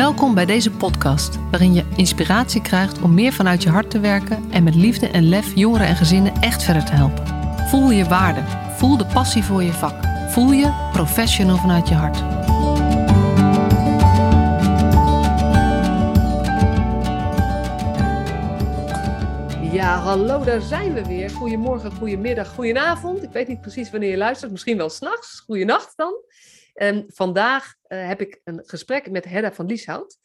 Welkom bij deze podcast, waarin je inspiratie krijgt om meer vanuit je hart te werken en met liefde en lef jongeren en gezinnen echt verder te helpen. Voel je waarde, voel de passie voor je vak, voel je professional vanuit je hart. Ja, hallo, daar zijn we weer. Goedemorgen, goedemiddag, goedenavond. Ik weet niet precies wanneer je luistert, misschien wel s'nachts. Goedenacht dan. Um, vandaag heb ik een gesprek met Hedda van Lieshout.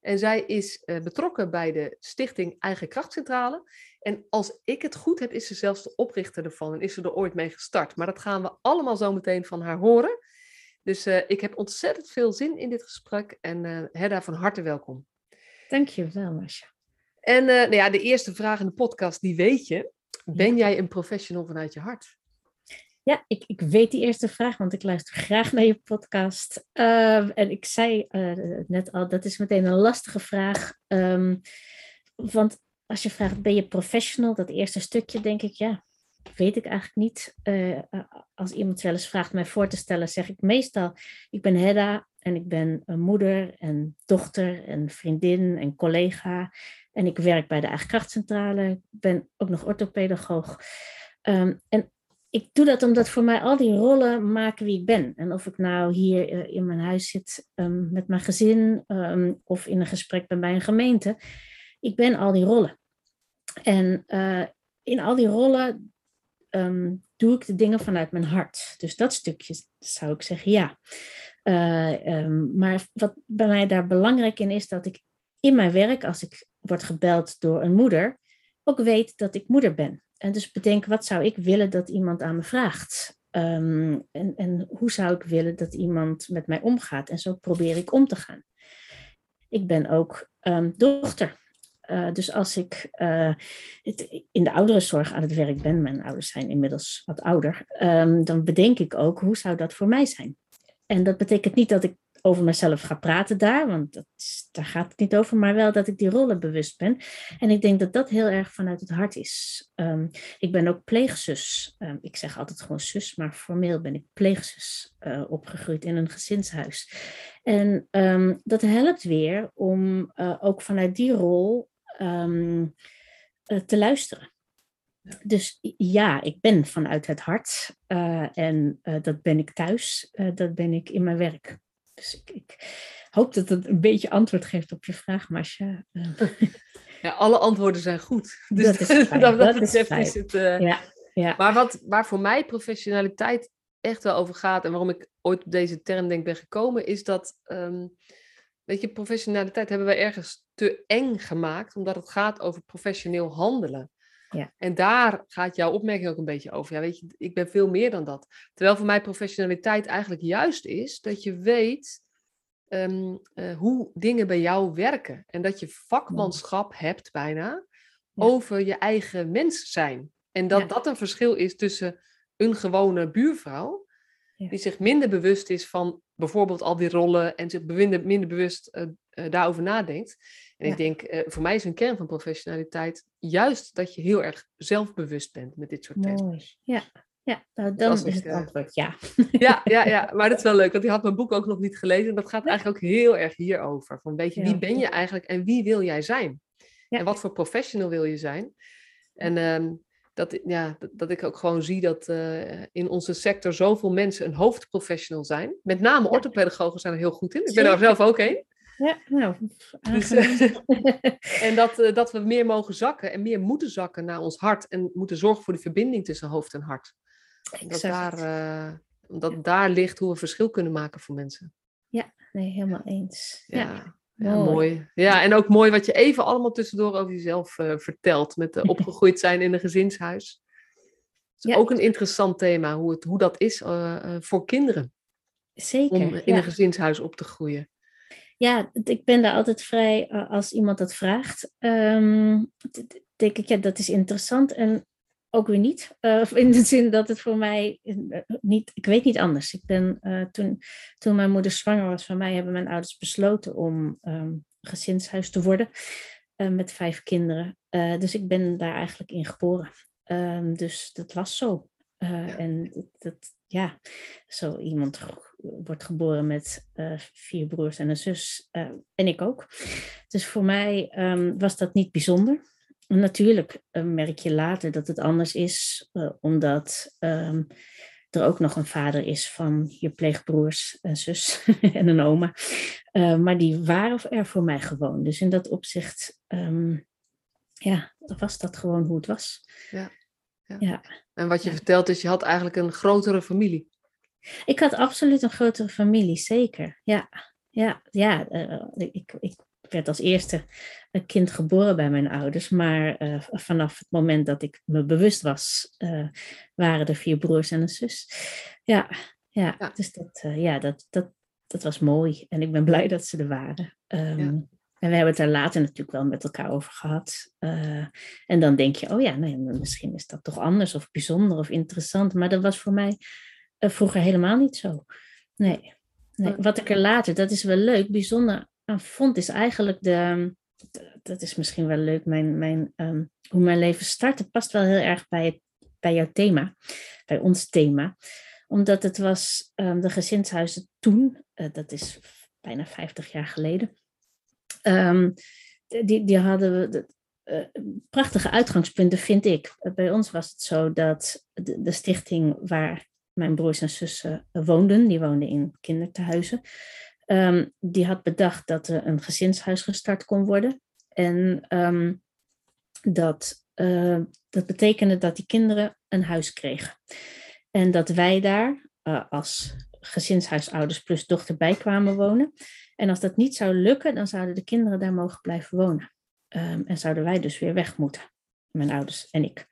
En zij is uh, betrokken bij de stichting Eigen Krachtcentrale. En als ik het goed heb, is ze zelfs de oprichter ervan en is ze er ooit mee gestart. Maar dat gaan we allemaal zo meteen van haar horen. Dus uh, ik heb ontzettend veel zin in dit gesprek. En Hedda, van harte welkom. Dank je wel, Masha. En nou ja, de eerste vraag in de podcast, die weet je. Ben jij een professional vanuit je hart? Ja, ik, ik weet die eerste vraag, want ik luister graag naar je podcast. Uh, en ik zei uh, net al, dat is meteen een lastige vraag. Um, want als je vraagt, ben je professional? Dat eerste stukje, denk ik, ja, weet ik eigenlijk niet. Uh, als iemand wel eens vraagt mij voor te stellen, zeg ik meestal, ik ben Hedda en ik ben een moeder en dochter en vriendin en collega. En ik werk bij de Eigen Krachtcentrale. Ik ben ook nog orthopedagoog. Um, en ik doe dat omdat voor mij al die rollen maken wie ik ben. En of ik nou hier uh, in mijn huis zit um, met mijn gezin um, of in een gesprek bij een gemeente. Ik ben al die rollen. En uh, in al die rollen um, doe ik de dingen vanuit mijn hart. Dus dat stukje zou ik zeggen ja. Uh, maar wat bij mij daar belangrijk in is, dat ik in mijn werk, als ik word gebeld door een moeder, ook weet dat ik moeder ben. En dus bedenk, wat zou ik willen dat iemand aan me vraagt? Um, en, en hoe zou ik willen dat iemand met mij omgaat? En zo probeer ik om te gaan. Ik ben ook um, dochter. Uh, dus als ik het, in de ouderenzorg aan het werk ben, mijn ouders zijn inmiddels wat ouder, um, dan bedenk ik ook hoe zou dat voor mij zijn. En dat betekent niet dat ik over mezelf ga praten daar, want dat daar gaat het niet over, maar wel dat ik die rollen bewust ben. En ik denk dat dat heel erg vanuit het hart is. Um, ik ben ook pleegzus. Um, ik zeg altijd gewoon zus, maar formeel ben ik pleegzus uh, opgegroeid in een gezinshuis. En um, dat helpt weer om uh, ook vanuit die rol uh, te luisteren. Dus ja, ik ben vanuit het hart uh, en dat ben ik thuis, dat ben ik in mijn werk. Dus ik, hoop dat het een beetje antwoord geeft op je vraag, Masha. Ja, alle antwoorden zijn goed. Dus dat is fijn. dat, dat, is, is het. Uh... Ja, ja. Maar wat, waar voor mij professionaliteit echt wel over gaat en waarom ik ooit op deze term denk ben gekomen, is dat, um, weet je, professionaliteit hebben we ergens te eng gemaakt, omdat het gaat over professioneel handelen. Ja. En daar gaat jouw opmerking ook een beetje over. Ja, weet je, ik ben veel meer dan dat. Terwijl voor mij professionaliteit eigenlijk juist is dat je weet um, uh, hoe dingen bij jou werken. En dat je vakmanschap hebt bijna over je eigen mens zijn. En dat ja. dat een verschil is tussen een gewone buurvrouw, die zich minder bewust is van bijvoorbeeld al die rollen en zich minder, minder bewust uh, uh, daarover nadenkt. En ja. ik denk, uh, voor mij is een kern van professionaliteit juist dat je heel erg zelfbewust bent met dit soort thema's. Ja, ja nou, dan is, is het antwoord ja. ja. Ja, ja, maar dat is wel leuk, want die had mijn boek ook nog niet gelezen. En dat gaat eigenlijk ook heel erg hierover. Van weet je, wie ben je eigenlijk en wie wil jij zijn? En wat voor professional wil je zijn? En um, dat, ja, dat, dat, ik ook gewoon zie dat uh, in onze sector zoveel mensen een hoofdprofessional zijn. Met name orthopedagogen zijn er heel goed in. Ik ben er zelf ook een. Ja, nou, dus, en dat, uh, dat we meer mogen zakken en meer moeten zakken naar ons hart. En moeten zorgen voor die verbinding tussen hoofd en hart. Dat daar, uh, omdat ja. daar ligt hoe we verschil kunnen maken voor mensen. Ja, nee, helemaal eens. Ja. ja. Ja, mooi. mooi. Ja, en ook mooi wat je even allemaal tussendoor over jezelf uh, vertelt. Met uh, opgegroeid zijn in een gezinshuis. Het is ja. ook een interessant thema, hoe, het, hoe dat is uh, voor kinderen. Zeker. Om in ja. een gezinshuis op te groeien. Ja, ik ben daar altijd vrij als iemand dat vraagt. Um, denk ik, ja, dat is interessant. En ook weer niet. Uh, in de zin dat het voor mij uh, niet, ik weet niet anders. Ik ben uh, toen, toen mijn moeder zwanger was van mij, hebben mijn ouders besloten om um, gezinshuis te worden met vijf kinderen. dus ik ben daar eigenlijk in geboren. Um, dus dat was zo. Ja. En dat, ja, zo iemand wordt geboren met uh, vier broers en een zus. Uh, en ik ook. Dus voor mij um, was dat niet bijzonder. Natuurlijk uh, merk je later dat het anders is, omdat um, er ook nog een vader is van je pleegbroers en zus en een oma. maar die waren er voor mij gewoon. Dus in dat opzicht, um, ja, was dat gewoon hoe het was. Ja. Ja. ja. En wat je vertelt is, je had eigenlijk een grotere familie. Ik had absoluut een grotere familie, zeker. Ja, ja, ja. Uh, ik, ik werd als eerste een kind geboren bij mijn ouders, maar uh, vanaf het moment dat ik me bewust was, uh, waren er vier broers en een zus. Ja, ja, ja. dus dat, ja, dat, dat, dat was mooi en ik ben blij dat ze er waren. Um, ja. En we hebben het er later natuurlijk wel met elkaar over gehad. Uh, en dan denk je, oh ja, nee, misschien is dat toch anders of bijzonder of interessant. Maar dat was voor mij uh, vroeger helemaal niet zo. Nee. nee. Wat ik er later, dat is wel leuk, bijzonder aan vond, is eigenlijk de. Dat is misschien wel leuk, mijn, mijn, um, hoe mijn leven startte, past wel heel erg bij, bij jouw thema, bij ons thema. Omdat het was um, de gezinshuizen toen, uh, dat is bijna 50 jaar geleden Um, die, die hadden we uh, prachtige uitgangspunten, vind ik. Bij ons was het zo dat de, stichting waar mijn broers en zussen woonden, die woonden in kinderthuizen, um, die had bedacht dat er een gezinshuis gestart kon worden. En um, dat, uh, dat betekende dat die kinderen een huis kregen. En dat wij daar uh, als gezinshuisouders plus dochter bij kwamen wonen. En als dat niet zou lukken, dan zouden de kinderen daar mogen blijven wonen. Um, en zouden wij dus weer weg moeten, mijn ouders en ik.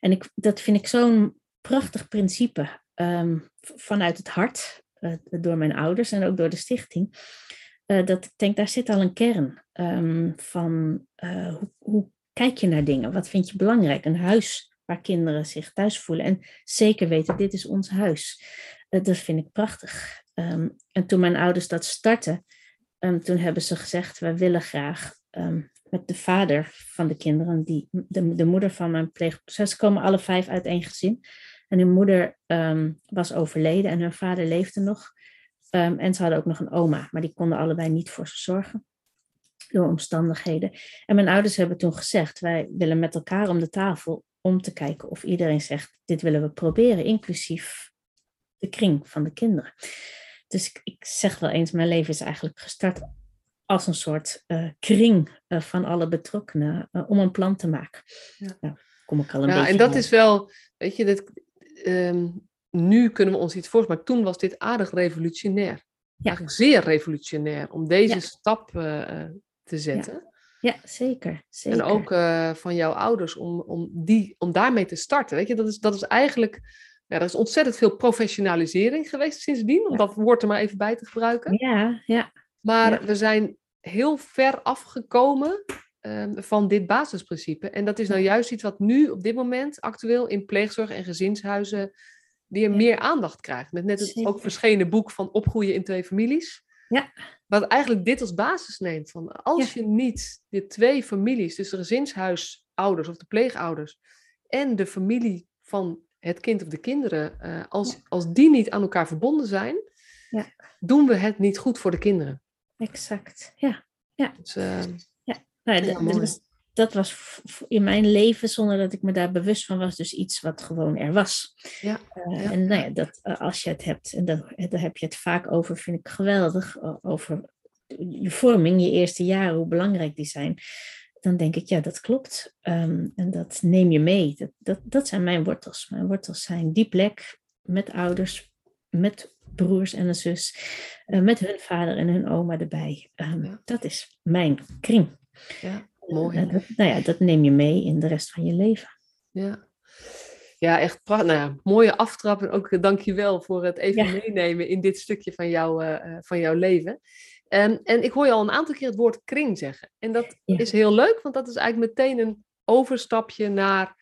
En ik, dat vind ik zo'n prachtig principe um, vanuit het hart, uh, door mijn ouders en ook door de stichting. Uh, dat ik denk, daar zit al een kern um, van uh, hoe, hoe kijk je naar dingen? Wat vind je belangrijk? Een huis waar kinderen zich thuis voelen en zeker weten, dit is ons huis. dat vind ik prachtig. En toen mijn ouders dat startten, um, toen hebben ze gezegd, we willen graag um, met de vader van de kinderen, die, de, de moeder van mijn pleegproces, komen alle vijf uit één gezin. En hun moeder um, was overleden en hun vader leefde nog. en ze hadden ook nog een oma, maar die konden allebei niet voor ze zorgen door omstandigheden. En mijn ouders hebben toen gezegd, wij willen met elkaar om de tafel om te kijken of iedereen zegt, dit willen we proberen, inclusief de kring van de kinderen. Dus ik, ik, zeg wel eens, mijn leven is eigenlijk gestart als een soort uh, kring uh, van alle betrokkenen uh, om een plan te maken. Ja. Nou, kom ik al een ja, beetje en dat is wel, weet je, dit, um, nu kunnen we ons iets voorstellen, maar toen was dit aardig revolutionair. Ja. Eigenlijk zeer revolutionair om deze ja. stap te zetten. Ja, zeker, zeker. En ook van jouw ouders om, om, die, om daarmee te starten. Weet je, dat is, dat is eigenlijk ja, er is ontzettend veel professionalisering geweest sindsdien, om dat woord er maar even bij te gebruiken. Ja, ja. Maar we zijn heel ver afgekomen um, van dit basisprincipe. En dat is nou juist iets wat nu op dit moment actueel in pleegzorg en gezinshuizen weer meer aandacht krijgt. Met net het ook verschenen boek van Opgroeien in twee families. Ja. Wat eigenlijk dit als basis neemt. Van als je niet de twee families, dus de gezinshuisouders of de pleegouders en de familie van het kind of de kinderen, uh, als, als die niet aan elkaar verbonden zijn, ja. doen we het niet goed voor de kinderen. Exact, ja. Ja, dus, uh, ja. Nou, ja dat, was, dat was in mijn leven, zonder dat ik me daar bewust van was, dus iets wat gewoon er was. Ja. Uh, en nou ja, dat, als je het hebt, en dat, daar heb je het vaak over, vind ik geweldig, over je vorming, je eerste jaren, hoe belangrijk die zijn dan denk ik, ja, dat klopt. Um, en dat neem je mee. Dat, dat, dat zijn mijn wortels. Mijn wortels zijn die plek met ouders, met broers en een zus, uh, met hun vader en hun oma erbij. Um, ja. Dat is mijn kring. Ja, mooi. Uh, dat, nou ja, dat neem je mee in de rest van je leven. Ja. Ja, echt prachtig. Nou ja, mooie aftrap. En ook dank je wel voor het even ja. meenemen in dit stukje van, jou, uh, van jouw leven. Um, en ik hoor je al een aantal keer het woord kring zeggen. En dat ja. is heel leuk, want dat is eigenlijk meteen een overstapje naar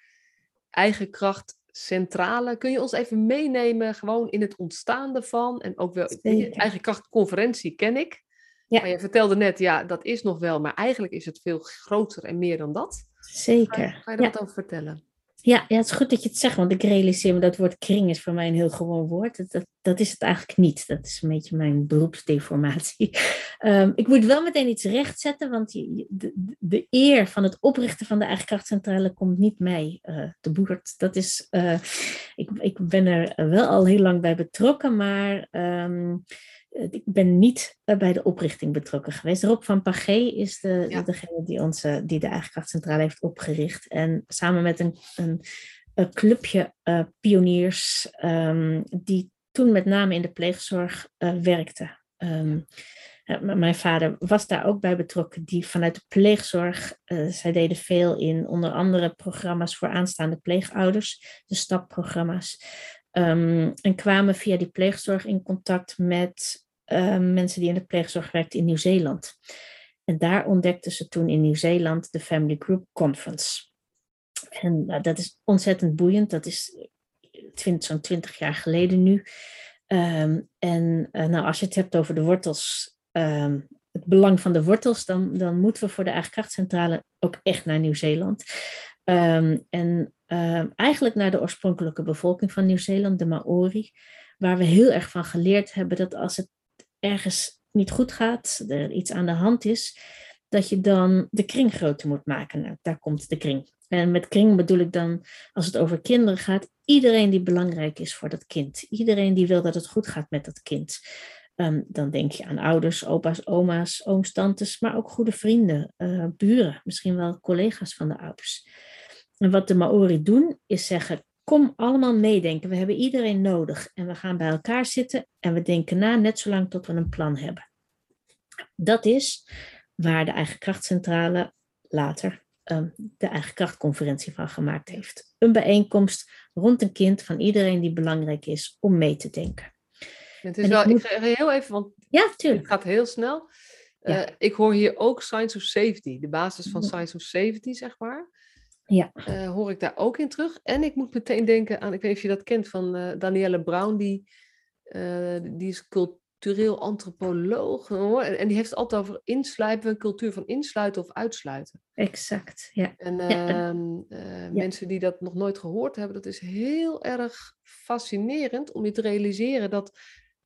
eigen kracht centrale. Kun je ons even meenemen gewoon in het ontstaan ervan? En ook wel, je, eigen kracht conferentie ken ik. Ja. Maar je vertelde net, ja, dat is nog wel, maar eigenlijk is het veel groter en meer dan dat. Zeker. Ga, ga je ja. wat over vertellen? Ja, ja, het is goed dat je het zegt, want ik realiseer me dat woord kring is voor mij een heel gewoon woord. Dat, dat, is het eigenlijk niet. Dat is een beetje mijn beroepsdeformatie. Um, ik moet wel meteen iets rechtzetten, want de, de, eer van het oprichten van de eigen krachtcentrale komt niet mij uh, te boert. Dat is, uh, ik, ik ben er wel al heel lang bij betrokken, maar um, ik ben niet eh, bij de oprichting betrokken geweest. Rob van Pagé is de, degene die, onze, die de Eigen Krachtcentrale heeft opgericht. En samen met een, een, een clubje uh, pioniers um, die toen met name in de pleegzorg uh, werkten. Um, mijn vader was daar ook bij betrokken, die vanuit de pleegzorg, uh, zij deden veel in onder andere programma's voor aanstaande pleegouders, de stapprogramma's. Um, en kwamen via die pleegzorg in contact met Ehm, mensen die in de pleegzorg werkten in Nieuw-Zeeland. En daar ontdekten ze toen in Nieuw-Zeeland de Family Group Conference. En nou, dat is ontzettend boeiend. Dat is zo'n twintig jaar geleden nu. Ehm, en uh, nou, als je het hebt over de wortels, het belang van de wortels, dan, dan moeten we voor de eigen krachtcentrale ook echt naar Nieuw-Zeeland. en eigenlijk naar de oorspronkelijke bevolking van Nieuw-Zeeland, de Maori, waar we heel erg van geleerd hebben dat als het ergens niet goed gaat, er iets aan de hand is, dat je dan de kring groter moet maken. Nou, daar komt de kring. En met kring bedoel ik dan, als het over kinderen gaat, iedereen die belangrijk is voor dat kind. Iedereen die wil dat het goed gaat met dat kind. Um, dan denk je aan ouders, opa's, oma's, ooms, tantes, maar ook goede vrienden, uh, buren, misschien wel collega's van de ouders. En wat de Maori doen, is zeggen: Kom allemaal meedenken. We hebben iedereen nodig. En we gaan bij elkaar zitten en we denken na net zolang tot we een plan hebben. Dat is waar de eigen krachtcentrale later um, de eigen krachtconferentie van gemaakt heeft. Een bijeenkomst rond een kind van iedereen die belangrijk is om mee te denken. Het is wel, ik, ga heel even, want ja, tuurlijk. het gaat heel snel. Ja. Uh, ik hoor hier ook Science of Safety, de basis van Science of Safety, zeg maar. Ja. Uh, hoor ik daar ook in terug. En ik moet meteen denken aan, ik weet niet of je dat kent, van uh, Danielle Brown, die, uh, die is cultureel antropoloog. Hoor, en die heeft het altijd over insluiten, een cultuur van insluiten of uitsluiten. Exact, ja. En ja. Uh, mensen die dat nog nooit gehoord hebben, dat is heel erg fascinerend om je te realiseren dat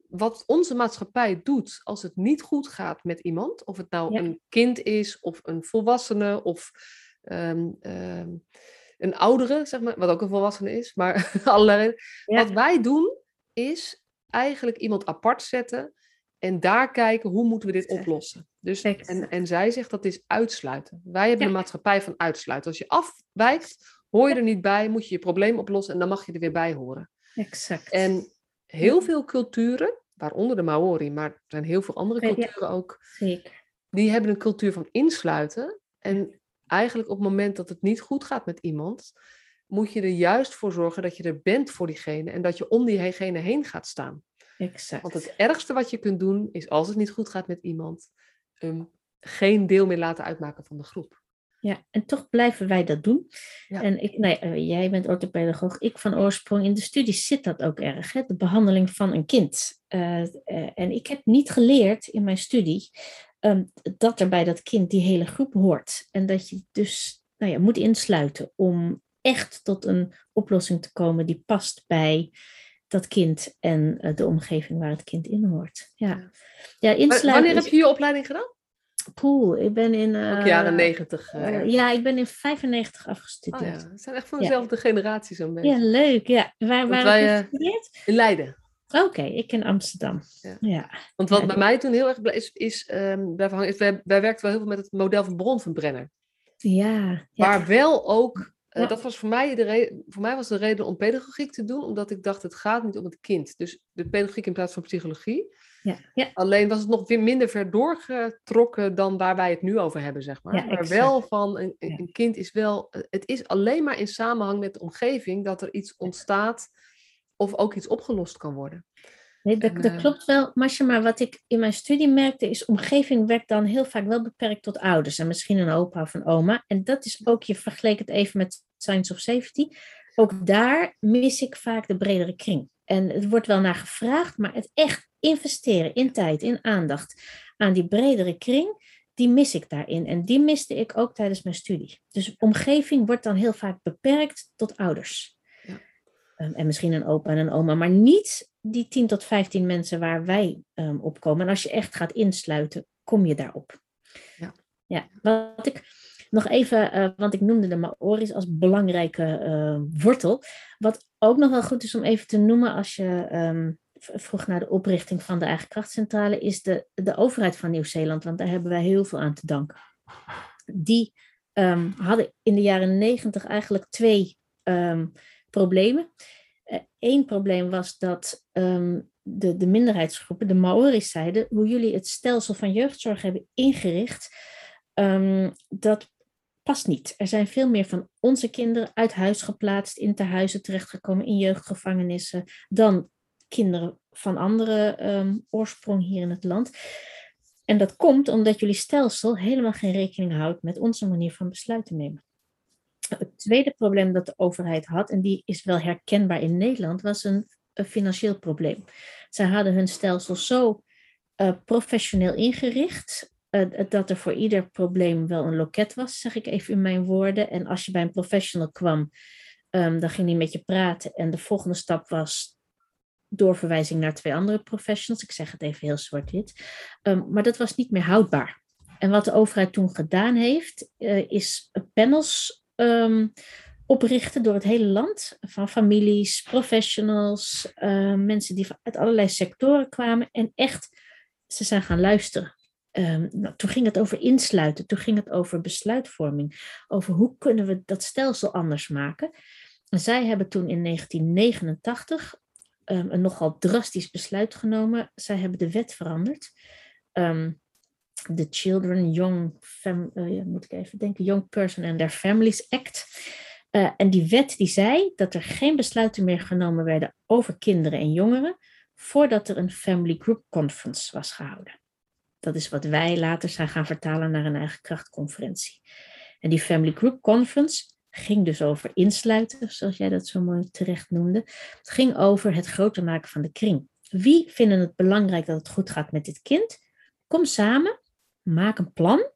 wat onze maatschappij doet als het niet goed gaat met iemand, of het nou een kind is of een volwassene of Ehm, ehm, een oudere, zeg maar, wat ook een volwassene is, maar allerlei. Wat wij doen is eigenlijk iemand apart zetten en daar kijken hoe moeten we dit oplossen. Dus, en, en zij zegt dat is uitsluiten. Wij hebben een maatschappij van uitsluiten. Als je afwijkt, hoor je er niet bij, moet je je probleem oplossen en dan mag je er weer bij horen. Exact. En heel veel culturen, waaronder de Maori, maar er zijn heel veel andere culturen ook, Zeker. die hebben een cultuur van insluiten. En eigenlijk op het moment dat het niet goed gaat met iemand, moet je er juist voor zorgen dat je er bent voor diegene en dat je om diegene heen gaat staan. Exact. Want het ergste wat je kunt doen is als het niet goed gaat met iemand, um, geen deel meer laten uitmaken van de groep. Ja, en toch blijven wij dat doen. Ja. En ik, nee, uh, jij bent orthopedagoog, ik van oorsprong. In de studie zit dat ook erg, hè? de behandeling van een kind. Uh, uh, en ik heb niet geleerd in mijn studie um, dat er bij dat kind die hele groep hoort. En dat je dus nou ja, moet insluiten om echt tot een oplossing te komen die past bij dat kind en uh, de omgeving waar het kind in hoort. Ja. Ja, insluiten Wanneer heb je je opleiding gedaan? Poeh, ik ben in... Uh, Ook jaren negentig. Uh, ja, ik ben in 95 afgestudeerd. Oh, ja. Het zijn echt van dezelfde ja. generatie zo'n beetje. Ja, leuk. Ja. Waar, waar wij? In Leiden. Oké, okay, ik in Amsterdam. Ja. ja. Want wat bij mij toen heel erg is, is, um, blijven hangen, is wij, wij werkten wel heel veel met het model van Bron van Brenner. Ja. Maar wel ook, uh, dat was voor mij, de reden, voor mij was de reden om pedagogiek te doen, omdat ik dacht, het gaat niet om het kind. Dus de pedagogiek in plaats van psychologie. Ja. Ja. Alleen was het nog weer minder ver doorgetrokken dan waar wij het nu over hebben, zeg maar. maar wel van, een, een kind is wel, het is alleen maar in samenhang met de omgeving dat er iets ontstaat of ook iets opgelost kan worden. Nee, dat, dat, eh, klopt wel, Masje, maar wat ik in mijn studie merkte is, omgeving werkt dan heel vaak wel beperkt tot ouders en misschien een opa of een oma. En dat is ook, je vergeleek het even met Science of Safety, ook daar mis ik vaak de bredere kring. En het wordt wel naar gevraagd, maar het echt investeren in tijd, in aandacht aan die bredere kring, die mis ik daarin. En die miste ik ook tijdens mijn studie. Dus omgeving wordt dan heel vaak beperkt tot ouders. Ehm, en misschien een opa en een oma, maar niet die 10 tot 15 mensen waar wij um, op komen. En als je echt gaat insluiten, kom je daarop. Ja. ja. Wat ik nog even, uh, want ik noemde de Maori's als belangrijke uh, wortel. Wat ook nog wel goed is om even te noemen als je um, vroeg naar de oprichting van de eigen krachtcentrale, is de, de overheid van Nieuw-Zeeland, want daar hebben wij heel veel aan te danken. Die um, hadden in de jaren negentig eigenlijk twee um, problemen. Eén uh, probleem was dat um, de, de minderheidsgroepen, de Maori's, zeiden hoe jullie het stelsel van jeugdzorg hebben ingericht, dat past niet. Er zijn veel meer van onze kinderen uit huis geplaatst, in tehuizen terechtgekomen, in jeugdgevangenissen, dan kinderen van andere um, oorsprong hier in het land. En dat komt omdat jullie stelsel helemaal geen rekening houdt met onze manier van besluiten nemen. Tweede probleem dat de overheid had, en die is wel herkenbaar in Nederland, was een, financieel probleem. Zij hadden hun stelsel zo uh, professioneel ingericht uh, dat er voor ieder probleem wel een loket was, zeg ik even in mijn woorden. En als je bij een professional kwam, um, dan ging hij met je praten. En de volgende stap was doorverwijzing naar twee andere professionals. Ik zeg het even heel zwart-wit. Um, maar dat was niet meer houdbaar. En wat de overheid toen gedaan heeft, uh, is panels um, oprichten door het hele land. Van families, professionals, uh, mensen die uit allerlei sectoren kwamen. En echt, ze zijn gaan luisteren. Um, nou, toen ging het over insluiten, toen ging het over besluitvorming, over hoe kunnen we dat stelsel anders maken. En zij hebben toen in 1989 um, een nogal drastisch besluit genomen. Zij hebben de wet veranderd. De Children Young, uh, moet ik even denken, Young Person and Their Families Act. Uh, en die wet die zei dat er geen besluiten meer genomen werden over kinderen en jongeren voordat er een Family Group Conference was gehouden. Dat is wat wij later zijn gaan vertalen naar een eigen krachtconferentie. En die Family Group Conference ging dus over insluiten, zoals jij dat zo mooi terecht noemde. Het ging over het groter maken van de kring. Wie vinden het belangrijk dat het goed gaat met dit kind? Kom samen, maak een plan.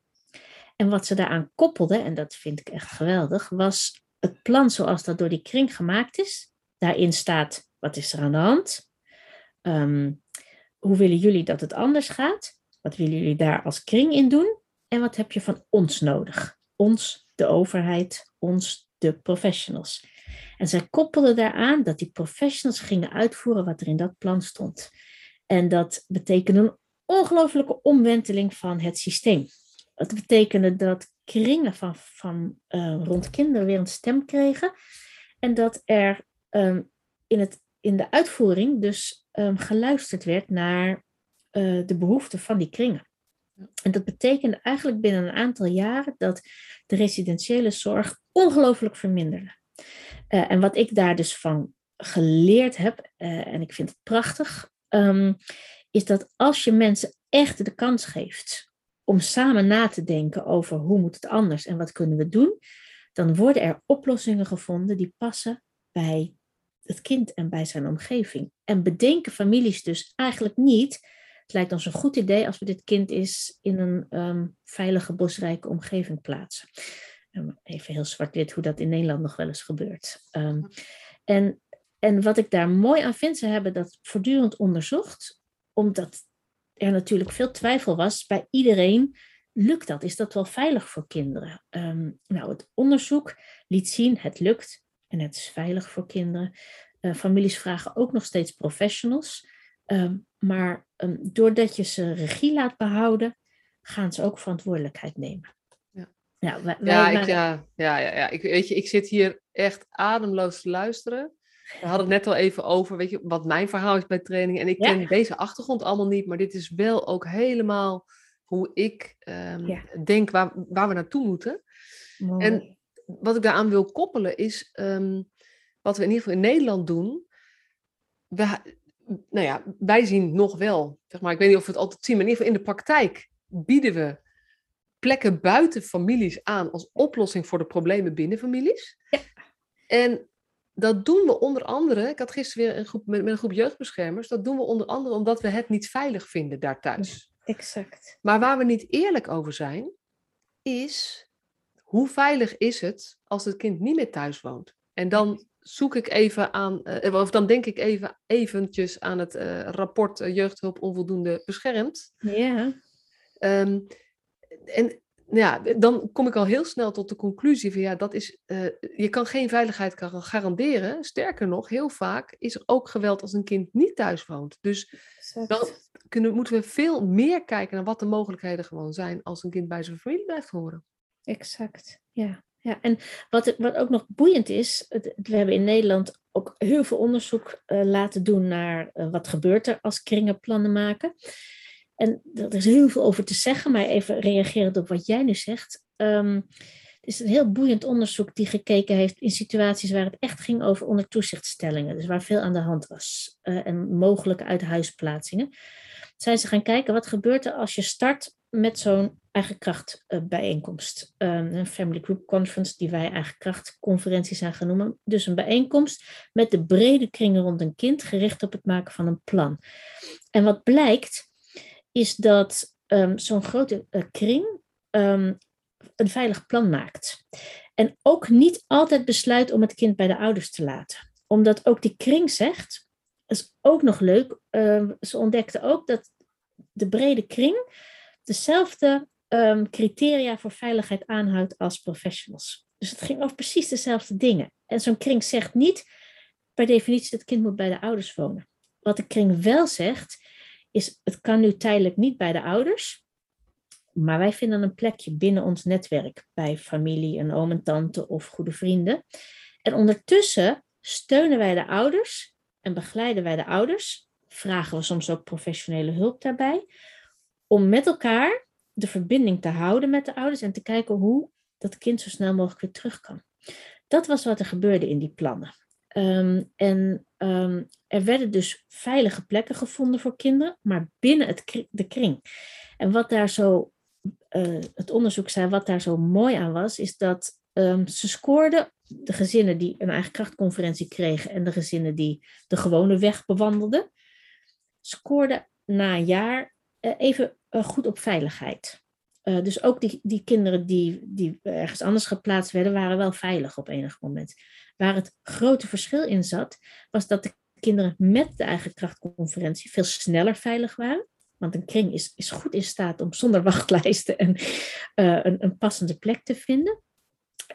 En wat ze daaraan koppelden, en dat vind ik echt geweldig, was het plan zoals dat door die kring gemaakt is. Daarin staat, wat is er aan de hand? Um, hoe willen jullie dat het anders gaat? Wat willen jullie daar als kring in doen? En wat heb je van ons nodig? Ons, de overheid, ons, de professionals. En zij koppelden daaraan dat die professionals gingen uitvoeren wat er in dat plan stond. En dat betekende een ongelooflijke omwenteling van het systeem. Het betekende dat kringen van, van uh, rond kinderen weer een stem kregen. En dat er um, in, het, in de uitvoering dus um, geluisterd werd naar uh, de behoeften van die kringen. En dat betekende eigenlijk binnen een aantal jaren dat de residentiële zorg ongelooflijk verminderde. Uh, en wat ik daar dus van geleerd heb, en ik vind het prachtig, um, is dat als je mensen echt de kans geeft om samen na te denken over hoe moet het anders en wat kunnen we doen, dan worden er oplossingen gevonden die passen bij het kind en bij zijn omgeving. En bedenken families dus eigenlijk niet het lijkt ons een goed idee als we dit kind eens in een um, veilige, bosrijke omgeving plaatsen. Um, even heel zwart-wit hoe dat in Nederland nog wel eens gebeurt. Um, en, en wat ik daar mooi aan vind, ze hebben dat voortdurend onderzocht, omdat er natuurlijk veel twijfel was bij iedereen. Lukt dat? Is dat wel veilig voor kinderen? nou, het onderzoek liet zien, het lukt en het is veilig voor kinderen. Uh, families vragen ook nog steeds professionals. Um, maar um, doordat je ze regie laat behouden, gaan ze ook verantwoordelijkheid nemen. Ja, ja, wij, ja, ik, ja, ja, ja, ja. Ik, weet je, ik zit hier echt ademloos te luisteren. We hadden het net al even over, weet je, wat mijn verhaal is bij training. En ik ken deze achtergrond allemaal niet, maar dit is wel ook helemaal hoe ik um, ja. denk waar, waar we naartoe moeten. Mooi. En wat ik daaraan wil koppelen is, um, wat we in ieder geval in Nederland doen. We, nou ja, wij zien nog wel, zeg maar, ik weet niet of we het altijd zien, maar in ieder geval in de praktijk bieden we plekken buiten families aan als oplossing voor de problemen binnen families. Ja. En dat doen we onder andere, ik had gisteren weer een groep met, met een groep jeugdbeschermers, dat doen we onder andere omdat we het niet veilig vinden daar thuis. Exact. Maar waar we niet eerlijk over zijn, is hoe veilig is het als het kind niet meer thuis woont? En dan zoek ik even aan, uh, of dan denk ik even eventjes aan het uh, rapport uh, Jeugdhulp Onvoldoende Beschermd. Ja. Um, en ja, dan kom ik al heel snel tot de conclusie van ja, dat is, je kan geen veiligheid garanderen. Sterker nog, heel vaak is er ook geweld als een kind niet thuis woont. Dus dan kunnen, moeten we veel meer kijken naar wat de mogelijkheden gewoon zijn als een kind bij zijn familie blijft horen. Exact, ja. Ja, en wat, wat ook nog boeiend is, we hebben in Nederland ook heel veel onderzoek uh, laten doen naar uh, wat gebeurt er als kringen plannen maken. En er is heel veel over te zeggen, maar even reagerend op wat jij nu zegt. Um, het is een heel boeiend onderzoek die gekeken heeft in situaties waar het echt ging over onder toezichtstellingen, dus waar veel aan de hand was uh, en mogelijke uithuisplaatsingen. Zijn ze gaan kijken wat gebeurt er als je start met zo'n eigen kracht bijeenkomst. Um, een family group conference die wij eigen kracht conferentie zijn genoemd. Dus een bijeenkomst met de brede kringen rond een kind gericht op het maken van een plan. En wat blijkt is dat um, zo'n grote uh, kring um, een veilig plan maakt. En ook niet altijd besluit om het kind bij de ouders te laten. Omdat ook die kring zegt, dat is ook nog leuk, uh, ze ontdekten ook dat de brede kring dezelfde criteria voor veiligheid aanhoudt als professionals. Dus het ging over precies dezelfde dingen. En zo'n kring zegt niet per definitie dat het kind moet bij de ouders wonen. Wat de kring wel zegt, is het kan nu tijdelijk niet bij de ouders, maar wij vinden een plekje binnen ons netwerk bij familie, een oom en tante of goede vrienden. En ondertussen steunen wij de ouders en begeleiden wij de ouders. Vragen we soms ook professionele hulp daarbij. Om met elkaar de verbinding te houden met de ouders en te kijken hoe dat kind zo snel mogelijk weer terug kan. Dat was wat er gebeurde in die plannen. Um, en um, er werden dus veilige plekken gevonden voor kinderen, maar binnen het, de kring. En wat daar zo, uh, het onderzoek zei, wat daar zo mooi aan was, is dat um, ze scoorden de gezinnen die een eigen krachtconferentie kregen en de gezinnen die de gewone weg bewandelden, scoorden na een jaar uh, even uh, goed op veiligheid. Dus ook die, die kinderen die, die ergens anders geplaatst werden, waren wel veilig op enig moment. Waar het grote verschil in zat, was dat de kinderen met de eigen krachtconferentie veel sneller veilig waren. Want een kring is, goed in staat om zonder wachtlijsten en, uh, een, een, passende plek te vinden.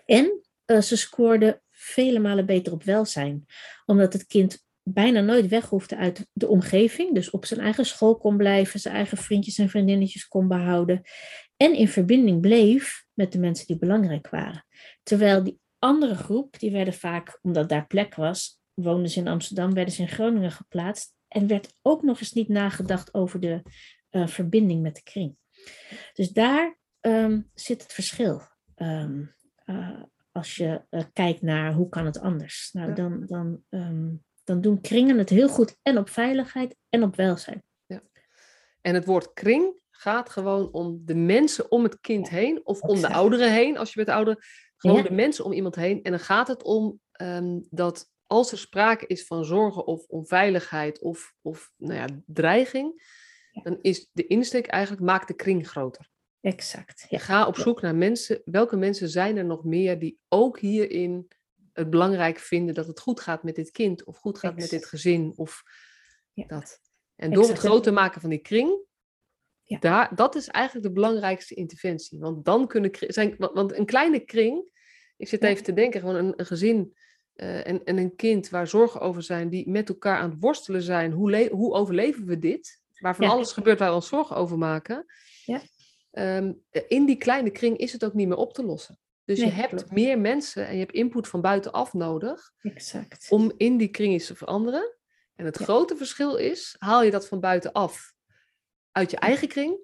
En uh, ze scoorden vele malen beter op welzijn, omdat het kind bijna nooit weg hoefde uit de omgeving. Dus op zijn eigen school kon blijven, zijn eigen vriendjes en vriendinnetjes kon behouden. En in verbinding bleef met de mensen die belangrijk waren. Terwijl die andere groep, die werden vaak, omdat daar plek was, woonden ze in Amsterdam, werden ze in Groningen geplaatst. En werd ook nog eens niet nagedacht over de uh, verbinding met de kring. Dus daar um, zit het verschil. Um, uh, als je uh, kijkt naar hoe kan het anders. Nou, dan, dan um, dan doen kringen het heel goed en op veiligheid en op welzijn. Ja. En het woord kring gaat gewoon om de mensen om het kind heen of om de ouderen heen, als je met de ouderen, gewoon de mensen om iemand heen. En dan gaat het om um, dat als er sprake is van zorgen of onveiligheid of, of nou ja, dreiging, dan is de insteek eigenlijk maak de kring groter. Exact. Ja. Ga op zoek naar mensen. Welke mensen zijn er nog meer die ook hierin het belangrijk vinden dat het goed gaat met dit kind of goed gaat met dit gezin of ja. dat. En door het groter maken van die kring, ja. daar, dat is eigenlijk de belangrijkste interventie. Want dan kunnen zijn, want een kleine kring, ik zit even te denken, gewoon een, een gezin uh, en, en een kind waar zorgen over zijn, die met elkaar aan het worstelen zijn. Hoe, hoe overleven we dit? Waar van alles gebeurt waar we ons zorgen over maken. Ja. Um, in die kleine kring is het ook niet meer op te lossen. Dus je hebt meer mensen en je hebt input van buitenaf nodig exact. om in die kring iets te veranderen. En het grote verschil is, haal je dat van buitenaf uit je eigen kring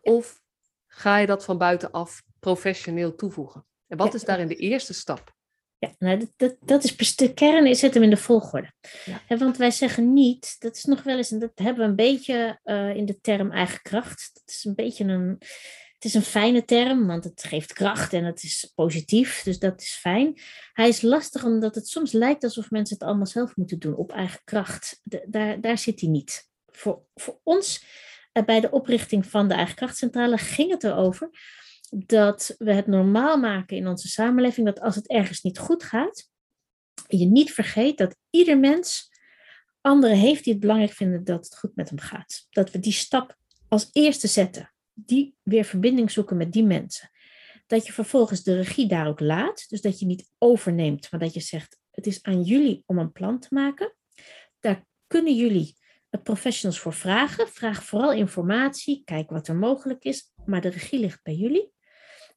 of ga je dat van buitenaf professioneel toevoegen? En wat is daarin de eerste stap? Ja, nou, dat, dat, dat is de kern, zit hem in de volgorde. Ja. want wij zeggen niet, dat is nog wel eens, en dat hebben we een beetje uh, in de term eigen kracht. Dat is een beetje een, het is een fijne term, want het geeft kracht en het is positief, dus dat is fijn. Hij is lastig omdat het soms lijkt alsof mensen het allemaal zelf moeten doen op eigen kracht. daar, daar zit hij niet. Voor, voor ons bij de oprichting van de eigen krachtcentrale ging het erover dat we het normaal maken in onze samenleving dat als het ergens niet goed gaat, je niet vergeet dat ieder mens anderen heeft die het belangrijk vinden dat het goed met hem gaat. Dat we die stap als eerste zetten, die weer verbinding zoeken met die mensen. Dat je vervolgens de regie daar ook laat, dus dat je niet overneemt, maar dat je zegt: het is aan jullie om een plan te maken. Daar kunnen jullie professionals voor vragen. Vraag vooral informatie, kijk wat er mogelijk is, maar de regie ligt bij jullie.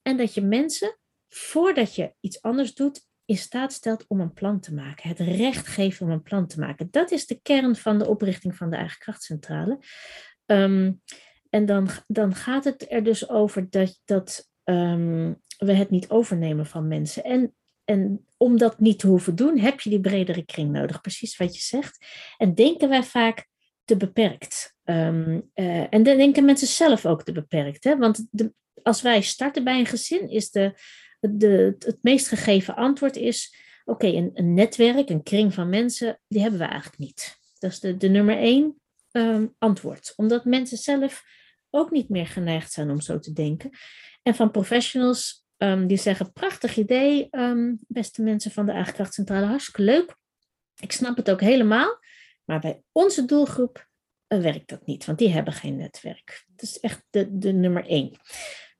En dat je mensen, voordat je iets anders doet, in staat stelt om een plan te maken. Het recht geven om een plan te maken. Dat is de kern van de oprichting van de eigen krachtcentrale. Ehm, en dan, dan gaat het er dus over dat, dat ehm, we het niet overnemen van mensen. En, en om dat niet te hoeven doen, heb je die bredere kring nodig. Precies wat je zegt. En denken wij vaak te beperkt. Um, uh, en dan denken mensen zelf ook te beperkt. Hè? Want de, als wij starten bij een gezin, is de, de, het meest gegeven antwoord is: oké, een, een, netwerk, een kring van mensen, die hebben we eigenlijk niet. Dat is de, de nummer één um, antwoord. Omdat mensen zelf ook niet meer geneigd zijn om zo te denken. En van professionals um, die zeggen: prachtig idee, beste mensen van de eigen krachtcentrale, hartstikke leuk. Ik snap het ook helemaal. Maar bij onze doelgroep uh, werkt dat niet, want die hebben geen netwerk. Dat is echt de, de nummer één.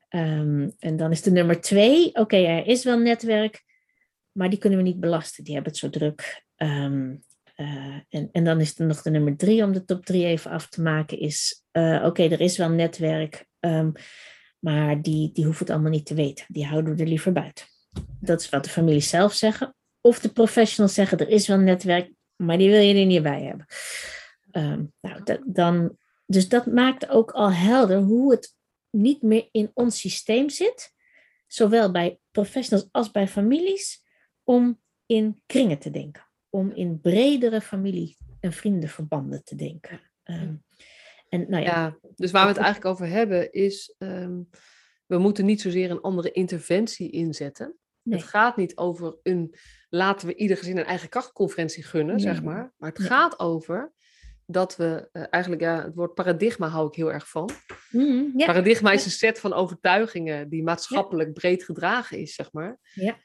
Um, en dan is de nummer twee, oké, er is wel netwerk, maar die kunnen we niet belasten. Die hebben het zo druk. Um, uh, en, en dan is er nog de nummer drie, om de top drie even af te maken, is uh, oké, er is wel netwerk, um, maar die, die hoeven het allemaal niet te weten. Die houden we er liever buiten. Dat is wat de familie zelf zeggen. Of de professionals zeggen, er is wel netwerk, maar die wil je er niet bij hebben. Um, nou, dat, dan, dus dat maakt ook al helder hoe het niet meer in ons systeem zit, zowel bij professionals als bij families, om in kringen te denken, om in bredere familie- en vriendenverbanden te denken. Um, en, nou ja, ja, dus waar we het eigenlijk over hebben is, um, we moeten niet zozeer een andere interventie inzetten. Het gaat niet over een, laten we ieder gezin een eigen krachtconferentie gunnen, zeg maar. Maar het gaat over dat we uh, eigenlijk, ja, het woord paradigma hou ik heel erg van. Mm, ja. Paradigma is een set van overtuigingen die maatschappelijk breed gedragen is, zeg maar.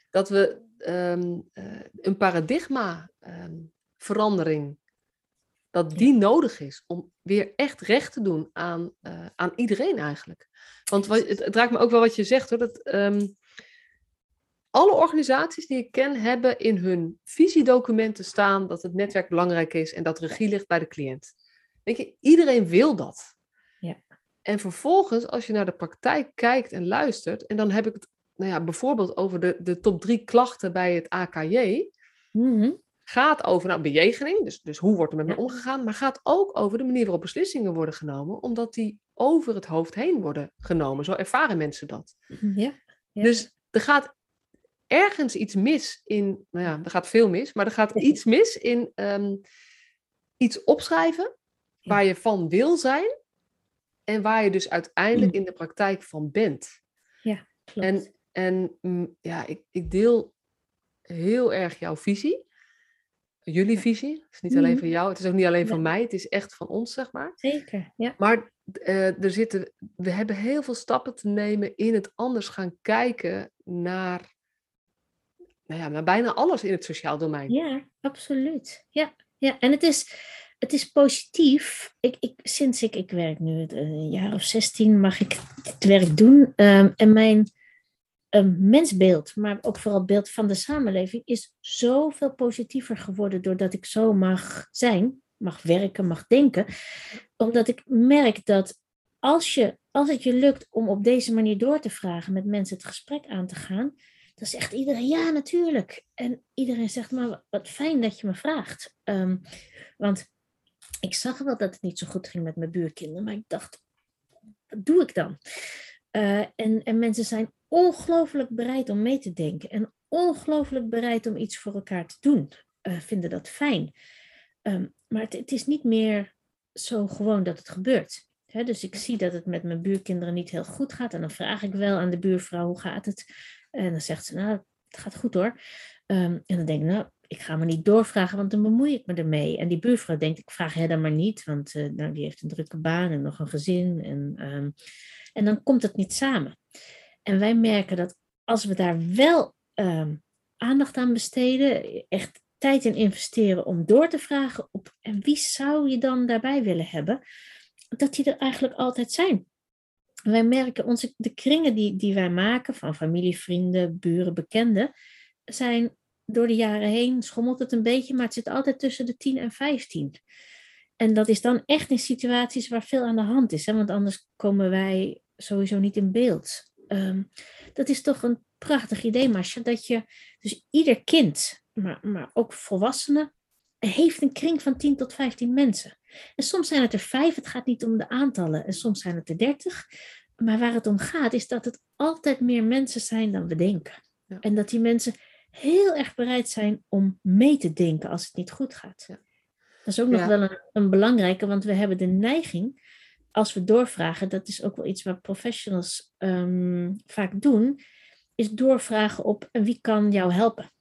Dat we um, uh, een paradigma um, verandering, dat die nodig is om weer echt recht te doen aan, uh, aan iedereen eigenlijk. Want wat, het, het, raakt me ook wel wat je zegt hoor, dat um, alle organisaties die ik ken hebben in hun visiedocumenten staan dat het netwerk belangrijk is en dat regie ligt bij de cliënt. Weet je, iedereen wil dat. Ja. En vervolgens, als je naar de praktijk kijkt en luistert, en dan heb ik het nou ja, bijvoorbeeld over de, de top drie klachten bij het AKJ, mm-hmm. gaat over nou, bejegening, dus, dus hoe wordt er met me omgegaan, maar gaat ook over de manier waarop beslissingen worden genomen, omdat die over het hoofd heen worden genomen. Zo ervaren mensen dat. Ja. ja. Dus er gaat ergens iets mis in, nou ja, er gaat veel mis, maar er gaat iets mis in um, iets opschrijven waar je van wil zijn en waar je dus uiteindelijk in de praktijk van bent. Ja, klopt. En, en mm, ja, ik, ik deel heel erg jouw visie. Jullie visie. Het is niet alleen van jou, het is ook niet alleen van mij, het is echt van ons, zeg maar. Zeker, ja. Maar uh, er zitten, we hebben heel veel stappen te nemen in het anders gaan kijken naar nou ja, maar bijna alles in het sociaal domein. Ja, absoluut. Ja, ja. en het is, het is positief. Ik, ik, sinds ik, ik werk nu een jaar of 16, mag ik het werk doen. Um, en mijn um, mensbeeld, maar ook vooral beeld van de samenleving, is zoveel positiever geworden doordat ik zo mag zijn, mag werken, mag denken. Omdat ik merk dat als, je, als het je lukt om op deze manier door te vragen, met mensen het gesprek aan te gaan, dan zegt iedereen ja, natuurlijk. En iedereen zegt maar wat fijn dat je me vraagt. Um, want ik zag wel dat het niet zo goed ging met mijn buurkinderen, maar ik dacht, wat doe ik dan? Uh, en, en mensen zijn ongelooflijk bereid om mee te denken en ongelooflijk bereid om iets voor elkaar te doen. Uh, vinden dat fijn. Um, maar het, is niet meer zo gewoon dat het gebeurt. Dus ik zie dat het met mijn buurkinderen niet heel goed gaat. En dan vraag ik wel aan de buurvrouw hoe gaat het. En dan zegt ze, nou, het gaat goed hoor. Um, en dan denk ik, nou, ik ga me niet doorvragen, want dan bemoei ik me ermee. En die buurvrouw denkt, ik vraag haar dan maar niet, want uh, nou, die heeft een drukke baan en nog een gezin. En, ehm, en dan komt het niet samen. En wij merken dat als we daar wel ehm, aandacht aan besteden, echt tijd in investeren om door te vragen op en wie zou je dan daarbij willen hebben, dat die er eigenlijk altijd zijn. Wij merken, onze, de kringen die, die wij maken van familie, vrienden, buren, bekenden, zijn door de jaren heen, schommelt het een beetje, maar het zit altijd tussen de 10 en 15. En dat is dan echt in situaties waar veel aan de hand is, hè? want anders komen wij sowieso niet in beeld. Um, dat is toch een prachtig idee, Masha, dat je dus ieder kind, maar, maar ook volwassenen, heeft een kring van 10 tot 15 mensen. En soms zijn het er vijf, het gaat niet om de aantallen, en soms zijn het er 30. Maar waar het om gaat, is dat het altijd meer mensen zijn dan we denken. Ja. En dat die mensen heel erg bereid zijn om mee te denken als het niet goed gaat. Ja. Dat is ook nog wel een, een, belangrijke, want we hebben de neiging, als we doorvragen, dat is ook wel iets wat professionals um, vaak doen, is doorvragen op wie kan jou helpen.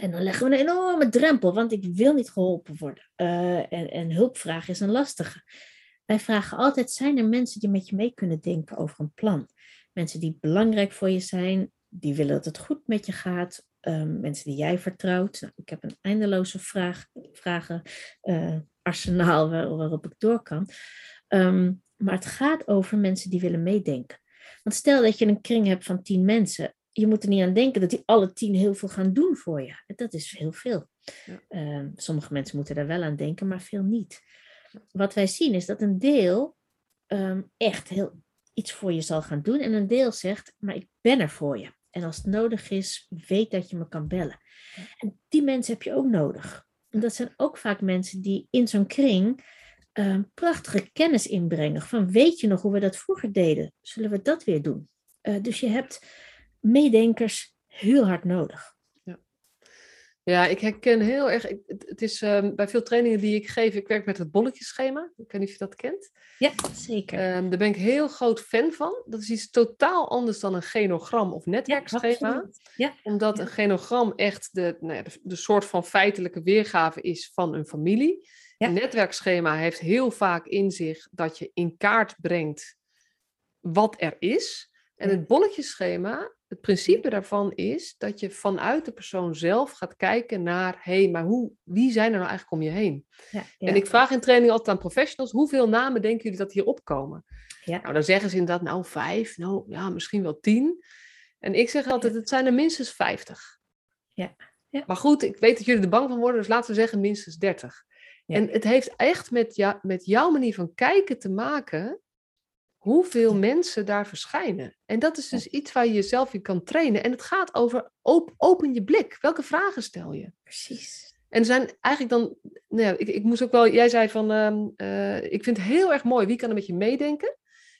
En dan leggen we een enorme drempel, want ik wil niet geholpen worden. Uh, en, en hulpvraag is een lastige. Wij vragen altijd, zijn er mensen die met je mee kunnen denken over een plan? Mensen die belangrijk voor je zijn, die willen dat het goed met je gaat. Um, mensen die jij vertrouwt. Nou, ik heb een eindeloze vraag, arsenaal waar, waarop ik door kan. Um, maar het gaat over mensen die willen meedenken. Want stel dat je een kring hebt van tien mensen. Je moet er niet aan denken dat die alle tien heel veel gaan doen voor je. Dat is heel veel. Ja. Um, sommige mensen moeten daar wel aan denken, maar veel niet. Wat wij zien is dat een deel echt heel iets voor je zal gaan doen. En een deel zegt, maar ik ben er voor je. En als het nodig is, weet dat je me kan bellen. En die mensen heb je ook nodig. En dat zijn ook vaak mensen die in zo'n kring uh, prachtige kennis inbrengen. Van weet je nog hoe we dat vroeger deden? Zullen we dat weer doen? Uh, dus je hebt meedenkers heel hard nodig. Ja, ik herken heel erg. Het is um, bij veel trainingen die ik geef, ik werk met het bolletjeschema. Ik weet niet of je dat kent. Ja, zeker. Um, daar ben ik heel groot fan van. Dat is iets totaal anders dan een genogram of netwerkschema. Ja, ja. Omdat een genogram echt de, nou ja, de, de, soort van feitelijke weergave is van een familie. Een netwerkschema heeft heel vaak in zich dat je in kaart brengt wat er is. En het bolletjeschema het principe daarvan is dat je vanuit de persoon zelf gaat kijken naar, hé, hey, maar hoe, wie zijn er nou eigenlijk om je heen? Ja, ja. En ik vraag in training altijd aan professionals, hoeveel namen denken jullie dat hier opkomen? Ja. Nou, dan zeggen ze inderdaad, nou vijf, nou ja, misschien wel tien. En ik zeg altijd, het zijn er minstens vijftig. Ja. ja. Maar goed, ik weet dat jullie er bang van worden, dus laten we zeggen minstens dertig. En het heeft echt met, met jouw manier van kijken te maken hoeveel mensen daar verschijnen. En dat is dus iets waar je jezelf in kan trainen. En het gaat over open je blik. Welke vragen stel je? Precies. En er zijn eigenlijk dan, nou ja, ik, ik moest ook wel, jij zei van, uh, uh, ik vind het heel erg mooi, wie kan er met je meedenken?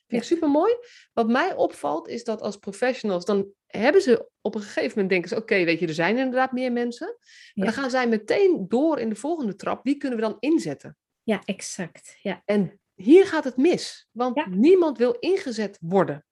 Vind ik super mooi. Wat mij opvalt is dat als professionals, dan hebben ze op een gegeven moment denken ze, oké, weet je, er zijn inderdaad meer mensen. Maar dan gaan zij meteen door in de volgende trap, wie kunnen we dan inzetten? Ja, exact. Ja. En hier gaat het mis. Want niemand wil ingezet worden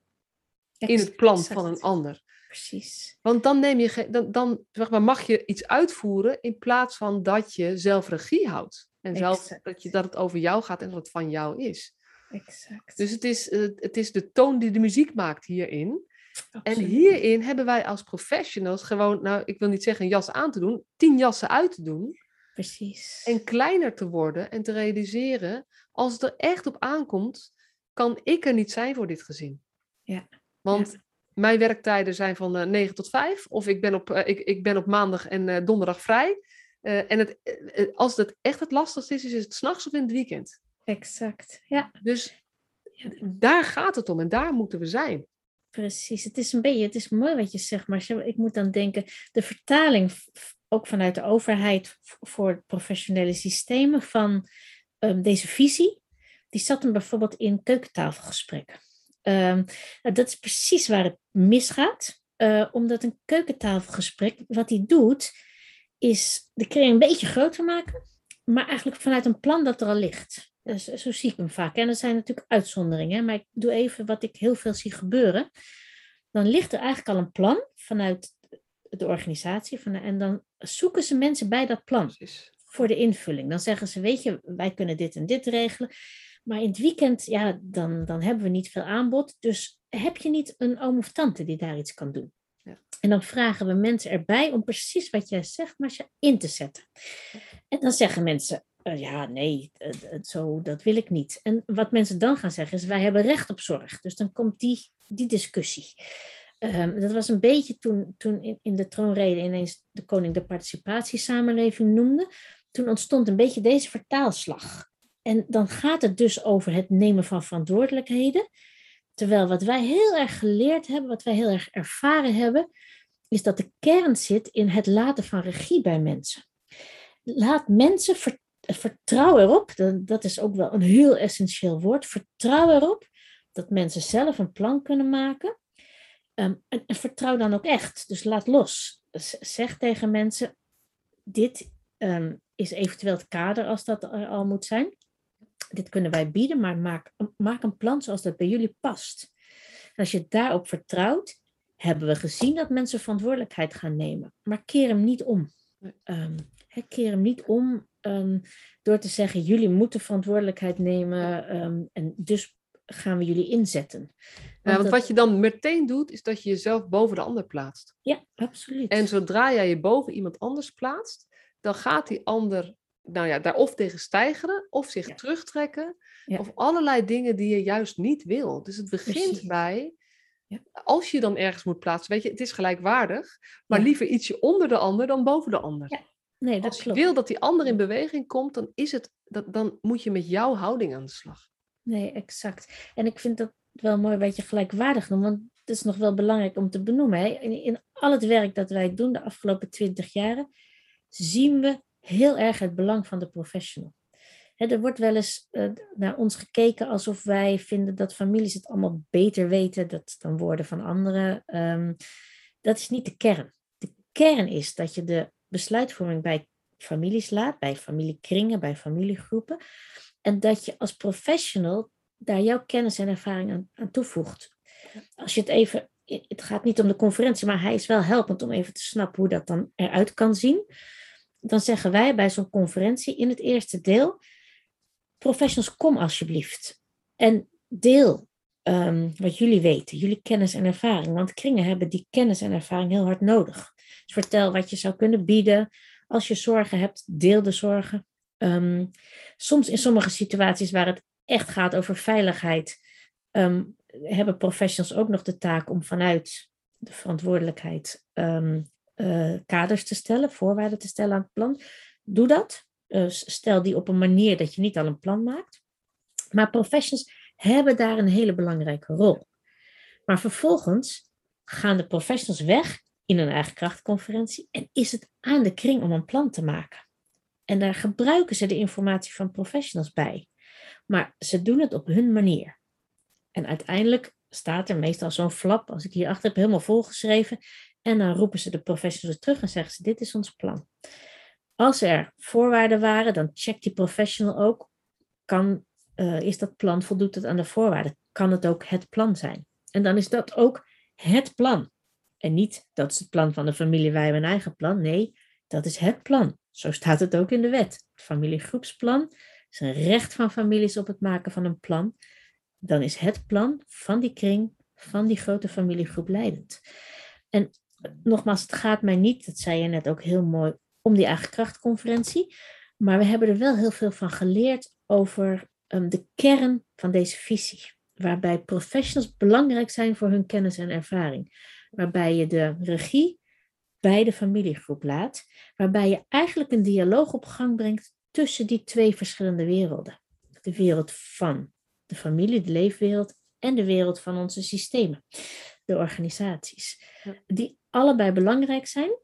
in het plan van een ander. Precies. Want dan, neem je, dan, dan zeg maar, mag je iets uitvoeren in plaats van dat je zelf regie houdt. En zelf dat, je, dat het over jou gaat en dat het van jou is. Exact. Dus het is, uh, het is de toon die de muziek maakt hierin. Absoluut. En hierin hebben wij als professionals gewoon, nou, ik wil niet zeggen een jas aan te doen, tien jassen uit te doen. Precies. En kleiner te worden en te realiseren, als het er echt op aankomt, kan ik er niet zijn voor dit gezin. Ja. Want mijn werktijden zijn van uh, eh, 9 tot 5, of ik ben op, uh, ik, ik ben op maandag en uh, donderdag vrij. en het, als het echt het lastigste is, is het s'nachts of in het weekend. Exact, ja. Dus daar gaat het om en daar moeten we zijn. Precies, het is een beetje, het is mooi wat je zegt, maar ik moet dan denken, de vertaling ook vanuit de overheid voor professionele systemen van um, deze visie, die zat hem bijvoorbeeld in keukentafelgesprekken. Um, dat is precies waar het misgaat, uh, omdat een keukentafelgesprek, wat hij doet, is de kring een beetje groter maken, maar eigenlijk vanuit een plan dat er al ligt. Dus, zo zie ik hem vaak. En er zijn natuurlijk uitzonderingen, maar ik doe even wat ik heel veel zie gebeuren. Dan ligt er eigenlijk al een plan vanuit de organisatie. Van, en dan zoeken ze mensen bij dat plan voor de invulling. Dan zeggen ze, weet je, wij kunnen dit en dit regelen. Maar in het weekend, ja, dan, dan hebben we niet veel aanbod. Dus heb je niet een oom of tante die daar iets kan doen? Ja. En dan vragen we mensen erbij om precies wat jij zegt, Marcia, in te zetten. En dan zeggen mensen, uh, ja, nee, zo, dat wil ik niet. En wat mensen dan gaan zeggen is, wij hebben recht op zorg. Dus dan komt die, die discussie. Um, dat was een beetje toen, toen in, in de troonrede ineens de koning de participatiesamenleving noemde. Toen ontstond een beetje deze vertaalslag. En dan gaat het dus over het nemen van verantwoordelijkheden. Terwijl wat wij heel erg geleerd hebben, wat wij heel erg ervaren hebben, is dat de kern zit in het laten van regie bij mensen. Laat mensen vertrouwen erop, dat is ook wel een heel essentieel woord, vertrouw erop dat mensen zelf een plan kunnen maken. Ehm, en, vertrouw dan ook echt, dus laat los. zeg tegen mensen, dit um, is eventueel het kader als dat er al moet zijn dit kunnen wij bieden, maar maak, maak een plan zoals dat bij jullie past. Als je daarop vertrouwt, hebben we gezien dat mensen verantwoordelijkheid gaan nemen. Maar keer hem niet om. Um, keer hem niet om door te zeggen, jullie moeten verantwoordelijkheid nemen en dus gaan we jullie inzetten. Want, ja, want wat je dan meteen doet, is dat je jezelf boven de ander plaatst. Ja, absoluut. En zodra jij je boven iemand anders plaatst, dan gaat die ander nou ja, daar of tegen stijgeren, of zich terugtrekken, of allerlei dingen die je juist niet wil. Dus het begint bij, ja. als je dan ergens moet plaatsen, weet je, het is gelijkwaardig, maar liever ietsje onder de ander dan boven de ander. Nee, dat als je wil dat die ander in beweging komt, dan, is het, dat, dan moet je met jouw houding aan de slag. Nee, exact. En ik vind dat wel mooi wat je gelijkwaardig noemt, want het is nog wel belangrijk om te benoemen. Hè? In, in al het werk dat wij doen de afgelopen twintig jaren, zien we heel erg het belang van de professional. er wordt wel eens uh, naar ons gekeken alsof wij vinden dat families het allemaal beter weten dat dan woorden van anderen. Ehm, dat is niet de kern. De kern is dat je de besluitvorming bij families laat, bij familiekringen, bij familiegroepen. En dat je als professional daar jouw kennis en ervaring aan, toevoegt. Als je het even, het gaat niet om de conferentie, maar hij is wel helpend om even te snappen hoe dat dan eruit kan zien dan zeggen wij bij zo'n conferentie in het eerste deel, professionals, kom alsjeblieft. En deel ehm, wat jullie weten, jullie kennis en ervaring. Want kringen hebben die kennis en ervaring heel hard nodig. Dus vertel wat je zou kunnen bieden. Als je zorgen hebt, deel de zorgen. Ehm, soms in sommige situaties waar het echt gaat over veiligheid, ehm, hebben professionals ook nog de taak om vanuit de verantwoordelijkheid uh, kaders te stellen, voorwaarden te stellen aan het plan. Doe dat. Uh, stel die op een manier dat je niet al een plan maakt. Maar professionals hebben daar een hele belangrijke rol. Maar vervolgens gaan de professionals weg in een eigen krachtconferentie en is het aan de kring om een plan te maken. En daar gebruiken ze de informatie van professionals bij. Maar ze doen het op hun manier. En uiteindelijk staat er meestal zo'n flap, als ik hierachter heb, helemaal volgeschreven. En dan roepen ze de professionals terug en zeggen ze: Dit is ons plan. Als er voorwaarden waren, dan checkt die professional ook: kan, uh, is dat plan, voldoet het aan de voorwaarden? Kan het ook het plan zijn? En dan is dat ook het plan. En niet dat is het plan van de familie, wij hebben een eigen plan. Nee, dat is het plan. Zo staat het ook in de wet. Het familiegroepsplan is een recht van families op het maken van een plan. Dan is het plan van die kring, van die grote familiegroep leidend. En nogmaals, het gaat mij niet, dat zei je net ook heel mooi, om die eigen krachtconferentie. Maar we hebben er wel heel veel van geleerd over um, de kern van deze visie. Waarbij professionals belangrijk zijn voor hun kennis en ervaring. Waarbij je de regie bij de familiegroep laat. Waarbij je eigenlijk een dialoog op gang brengt tussen die twee verschillende werelden. De wereld van de familie, de leefwereld en de wereld van onze systemen, de organisaties. Die allebei belangrijk zijn.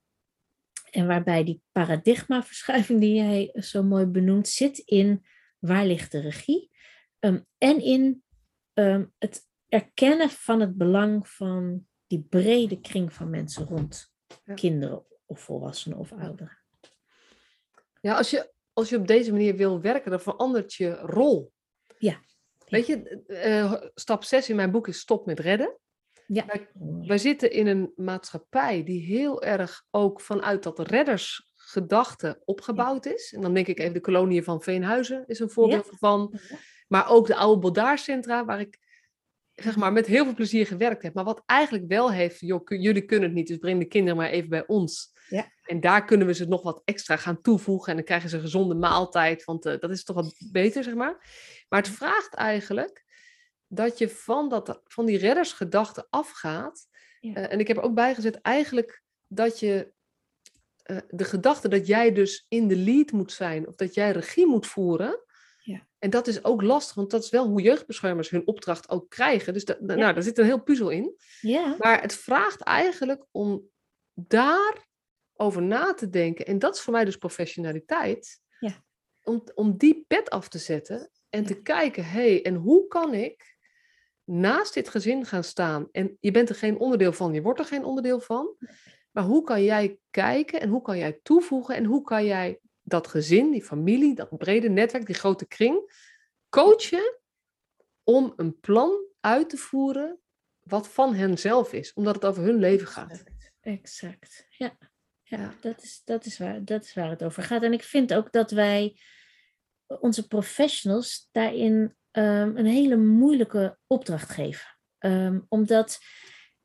En waarbij die paradigmaverschuiving die jij zo mooi benoemt, zit in waar ligt de regie um, en in um, het erkennen van het belang van die brede kring van mensen rond kinderen of volwassenen of ouderen. Ja, als je, als je op deze manier wil werken, dan verandert je rol. Ja. Weet je, uh, stap 6 in mijn boek is stop met redden. Ja. Wij, wij, zitten in een maatschappij die heel erg ook vanuit dat reddersgedachte opgebouwd is. En dan denk ik even de koloniën van Veenhuizen is een voorbeeld ja. van. Maar ook de oude Bodaarcentra, waar ik zeg maar, met heel veel plezier gewerkt heb. Maar wat eigenlijk wel heeft, joh, jullie kunnen het niet, dus breng de kinderen maar even bij ons. Ja. En daar kunnen we ze nog wat extra gaan toevoegen. En dan krijgen ze een gezonde maaltijd, want uh, dat is toch wat beter, zeg maar. Maar het vraagt eigenlijk dat je van, dat, van die reddersgedachte afgaat. Ja. Uh, en ik heb er ook bijgezet eigenlijk dat je uh, de gedachte dat jij dus in de lead moet zijn, of dat jij regie moet voeren, en dat is ook lastig, want dat is wel hoe jeugdbeschermers hun opdracht ook krijgen. Dus nou, daar zit een heel puzzel in. Ja. Maar het vraagt eigenlijk om daar over na te denken. En dat is voor mij dus professionaliteit. Ja. Om, om die pet af te zetten en te kijken, hé, hey, en hoe kan ik naast dit gezin gaan staan? En je bent er geen onderdeel van, je wordt er geen onderdeel van. Maar hoe kan jij kijken en hoe kan jij toevoegen en hoe kan jij dat gezin, die familie, dat brede netwerk, die grote kring, coachen om een plan uit te voeren wat van hen zelf is, omdat het over hun leven gaat. Exact, ja. Ja, Dat, is, dat, is waar, dat is waar het over gaat. En ik vind ook dat wij onze professionals daarin um, een hele moeilijke opdracht geven. Um, omdat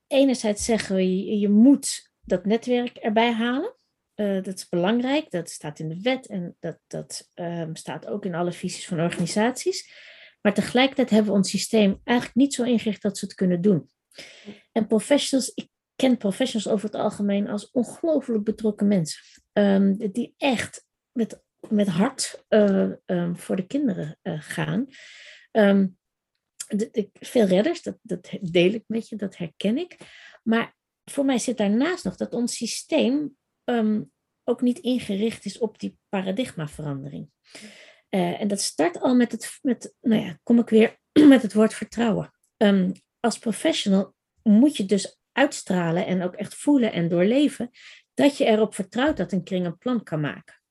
enerzijds zeggen we, je, je moet dat netwerk erbij halen. Uh, dat is belangrijk, dat staat in de wet en dat, dat um, staat ook in alle visies van organisaties. Maar tegelijkertijd hebben we ons systeem eigenlijk niet zo ingericht dat ze het kunnen doen. En professionals, ik ken professionals over het algemeen als ongelooflijk betrokken mensen. Um, die echt met, met hart uh, um, voor de kinderen uh, gaan. De, veel redders, dat, dat deel ik met je, dat herken ik. Maar voor mij zit daarnaast nog dat ons systeem um, ook niet ingericht is op die paradigmaverandering. Uh, en dat start al met het, met, nou ja, kom ik weer met het woord vertrouwen. Um, als professional moet je dus uitstralen en ook echt voelen en doorleven dat je erop vertrouwt dat een kring een plan kan maken.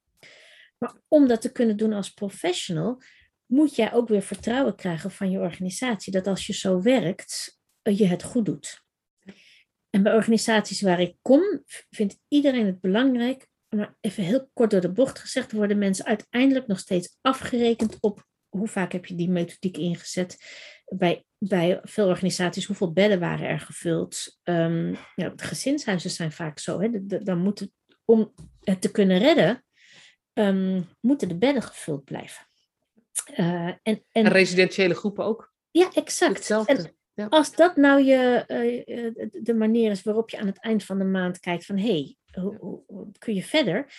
Maar om dat te kunnen doen als professional, moet jij ook weer vertrouwen krijgen van je organisatie dat als je zo werkt, je het goed doet. En bij organisaties waar ik kom, vindt iedereen het belangrijk, maar even heel kort door de bocht gezegd, worden mensen uiteindelijk nog steeds afgerekend op hoe vaak heb je die methodiek ingezet. Bij, bij veel organisaties, hoeveel bedden waren er gevuld? Um, ja, de gezinshuizen zijn vaak zo. Hè? dan moeten, om het te kunnen redden, um, moeten de bedden gevuld blijven. Uh, en, en, residentiële groepen ook. Ja, exact. Hetzelfde. Ja. Als dat nou je, uh, de manier is waarop je aan het eind van de maand kijkt van hé, hey, hoe, hoe, kun je verder?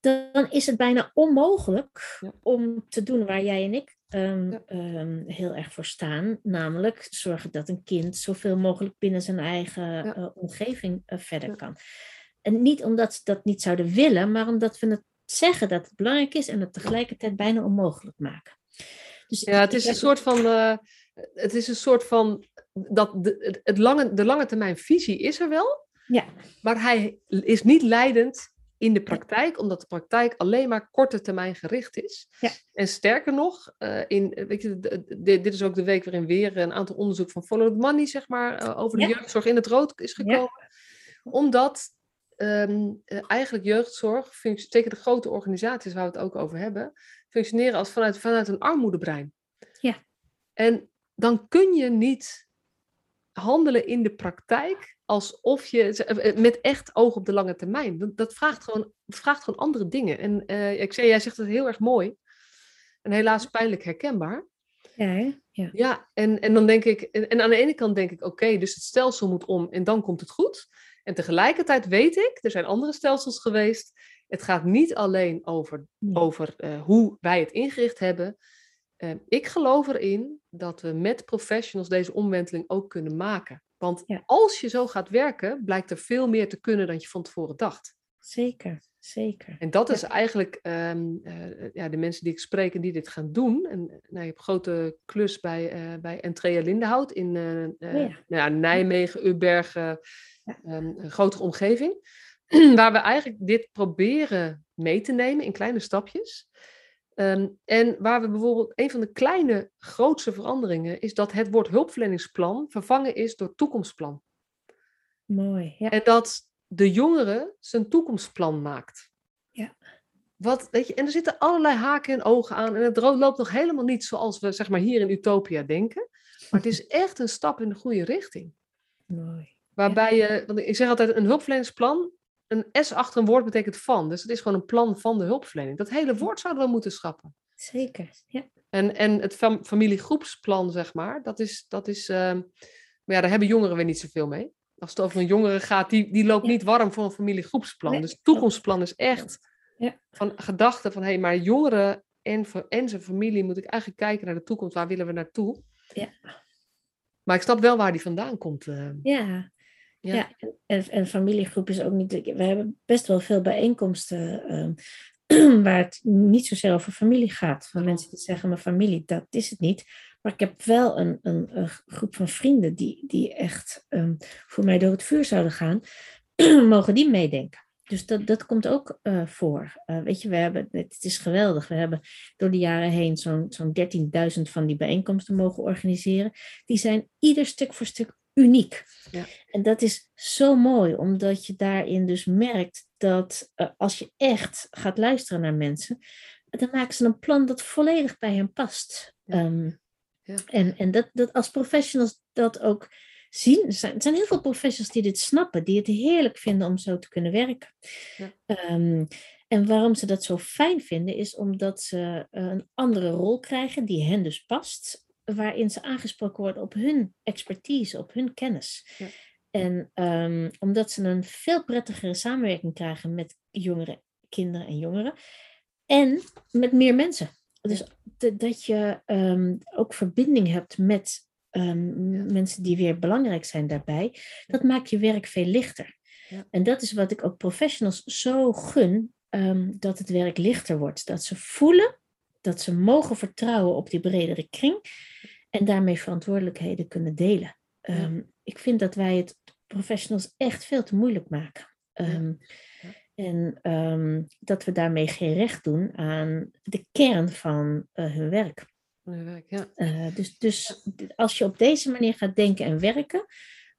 Dan is het bijna onmogelijk om te doen waar jij en ik um, um, heel erg voor staan. Namelijk zorgen dat een kind zoveel mogelijk binnen zijn eigen uh, omgeving uh, verder kan. En niet omdat ze dat niet zouden willen, maar omdat we het zeggen dat het belangrijk is en het tegelijkertijd bijna onmogelijk maken. Dus ja, het is een soort van het is een soort van dat de, het lange, de lange termijn visie is er wel, ja. maar hij is niet leidend in de praktijk, omdat de praktijk alleen maar korte termijn gericht is. Ja. En sterker nog, uh, in, weet je, dit is ook de week waarin weer een aantal onderzoek van Follow the Money, zeg maar, uh, over de ja. jeugdzorg in het rood is gekomen. Omdat um, uh, eigenlijk jeugdzorg, zeker de grote organisaties waar we het ook over hebben, functioneren als vanuit, vanuit een armoedebrein. Ja. En dan kun je niet handelen in de praktijk alsof je eh, met echt oog op de lange termijn. Dat, dat vraagt, gewoon, vraagt gewoon andere dingen. En uh, ik zei, jij zegt het heel erg mooi. En helaas pijnlijk herkenbaar. Ja, ja. ja en, en dan denk ik, en, aan de ene kant denk ik, oké, dus het stelsel moet om en dan komt het goed. En tegelijkertijd weet ik, er zijn andere stelsels geweest. Het gaat niet alleen over, over uh, hoe wij het ingericht hebben, ik geloof erin dat we met professionals deze omwenteling ook kunnen maken. Want als je zo gaat werken, blijkt er veel meer te kunnen dan je van tevoren dacht. Zeker, zeker. En dat is eigenlijk ehm, eh, ja, de mensen die ik spreek en die dit gaan doen. En nou, je hebt een grote klus bij, uh, bij Entrea Lindenhout in uh, oh ja. Nijmegen, Ubbergen, um, een grotere omgeving. Waar we eigenlijk dit proberen mee te nemen in kleine stapjes. Ehm, en waar we bijvoorbeeld, een van de kleine, grootste veranderingen is dat het woord hulpverleningsplan vervangen is door toekomstplan. Mooi. Ja. En dat de jongere zijn toekomstplan maakt. Ja. Wat, weet je, en er zitten allerlei haken en ogen aan. En het loopt nog helemaal niet zoals we zeg maar, hier in Utopia denken. Maar het is echt een stap in de goede richting. Mooi. Waarbij je, want ik zeg altijd, een hulpverleningsplan, een S achter een woord betekent van. Dus het is gewoon een plan van de hulpverlening. Dat hele woord zouden we moeten schrappen. Zeker, ja. En, en het familiegroepsplan, zeg maar, dat is, dat is uh, maar ja, daar hebben jongeren weer niet zoveel mee. Als het over een jongere gaat, die, die loopt niet warm voor een familiegroepsplan. dus het toekomstplan is echt ja. van gedachte van, hé, hey, maar jongeren en, en zijn familie moet ik eigenlijk kijken naar de toekomst. Waar willen we naartoe? Ja. Maar ik snap wel waar die vandaan komt. Uh. Ja, ja. En, en familiegroep is ook niet. We hebben best wel veel bijeenkomsten uh, waar het niet zozeer over familie gaat. Van mensen die zeggen: Mijn familie, dat is het niet. Maar ik heb wel een, een, groep van vrienden die, die echt um, voor mij door het vuur zouden gaan. mogen die meedenken? Dus dat, dat komt ook uh, voor. Uh, weet je, we hebben, het is geweldig. We hebben door de jaren heen zo'n zo'n 13.000 van die bijeenkomsten mogen organiseren. Die zijn ieder stuk voor stuk uniek. Ja. En dat is zo mooi, omdat je daarin dus merkt dat uh, als je echt gaat luisteren naar mensen, dan maken ze een plan dat volledig bij hen past. Ja. Um, ja. En, en dat, dat als professionals dat ook zien. Er zijn, er zijn heel veel professionals die dit snappen, die het heerlijk vinden om zo te kunnen werken. Ja. Um, en waarom ze dat zo fijn vinden, is omdat ze een andere rol krijgen die hen dus past waarin ze aangesproken worden op hun expertise, op hun kennis. Ja. En um, omdat ze een veel prettigere samenwerking krijgen met jongeren, kinderen en jongeren. En met meer mensen. Dus dat je um, ook verbinding hebt met um, ja. mensen die weer belangrijk zijn daarbij. Dat maakt je werk veel lichter. Ja. En dat is wat ik ook professionals zo gun. dat het werk lichter wordt. Dat ze voelen dat ze mogen vertrouwen op die bredere kring en daarmee verantwoordelijkheden kunnen delen. Ja. Um, ik vind dat wij het professionals echt veel te moeilijk maken. Um, Ja. En um, dat we daarmee geen recht doen aan de kern van uh, hun werk. Hun werk, ja. Uh, dus, dus als je op deze manier gaat denken en werken,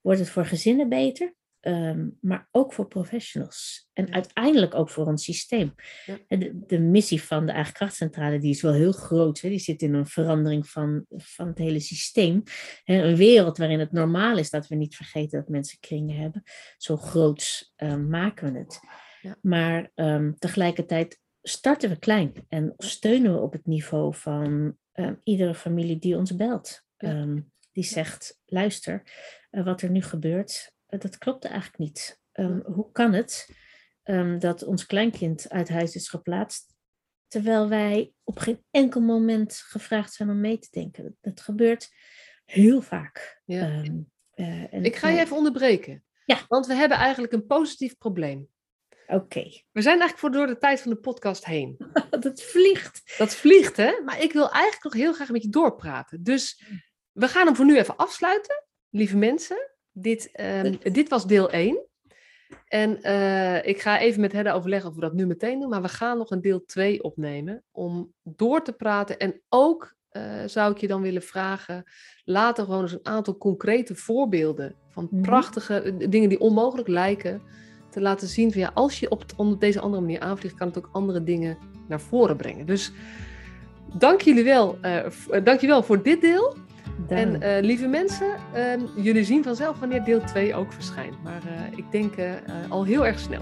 wordt het voor gezinnen beter, Um, maar ook voor professionals. En Ja. uiteindelijk ook voor ons systeem. Ja. De, de missie van de eigen krachtcentrale die is wel heel groot. Hè? Die zit in een verandering van, van het hele systeem. Hè? Een wereld waarin het normaal is dat we niet vergeten dat mensen kringen hebben. Zo groot uh, maken we het. Ja. Maar um, tegelijkertijd starten we klein. En steunen we op het niveau van iedere familie die ons belt. Die zegt, luister, uh, wat er nu gebeurt dat klopt eigenlijk niet. Um, hoe kan het um, dat ons kleinkind uit huis is geplaatst, terwijl wij op geen enkel moment gevraagd zijn om mee te denken? Dat gebeurt heel vaak. Ja. Um, uh, en, Ik ga je even onderbreken. Ja. Want we hebben eigenlijk een positief probleem. Oké. Okay. We zijn eigenlijk voor door de tijd van de podcast heen. dat vliegt. Dat vliegt, hè? Maar ik wil eigenlijk nog heel graag met je doorpraten. Dus we gaan hem voor nu even afsluiten, lieve mensen. Dit, um, dit was deel 1. En uh, ik ga even met Hedda overleggen of we dat nu meteen doen. Maar we gaan nog een deel 2 opnemen om door te praten. En ook uh, zou ik je dan willen vragen, later gewoon eens een aantal concrete voorbeelden van Mhm. prachtige uh, dingen die onmogelijk lijken. Te laten zien van ja, als je op, het, op deze andere manier aanvliegt, kan het ook andere dingen naar voren brengen. Dus dank jullie wel, uh, dank je wel voor dit deel. Dank. En uh, lieve mensen, uh, jullie zien vanzelf wanneer deel 2 ook verschijnt. Maar uh, ik denk uh, al heel erg snel.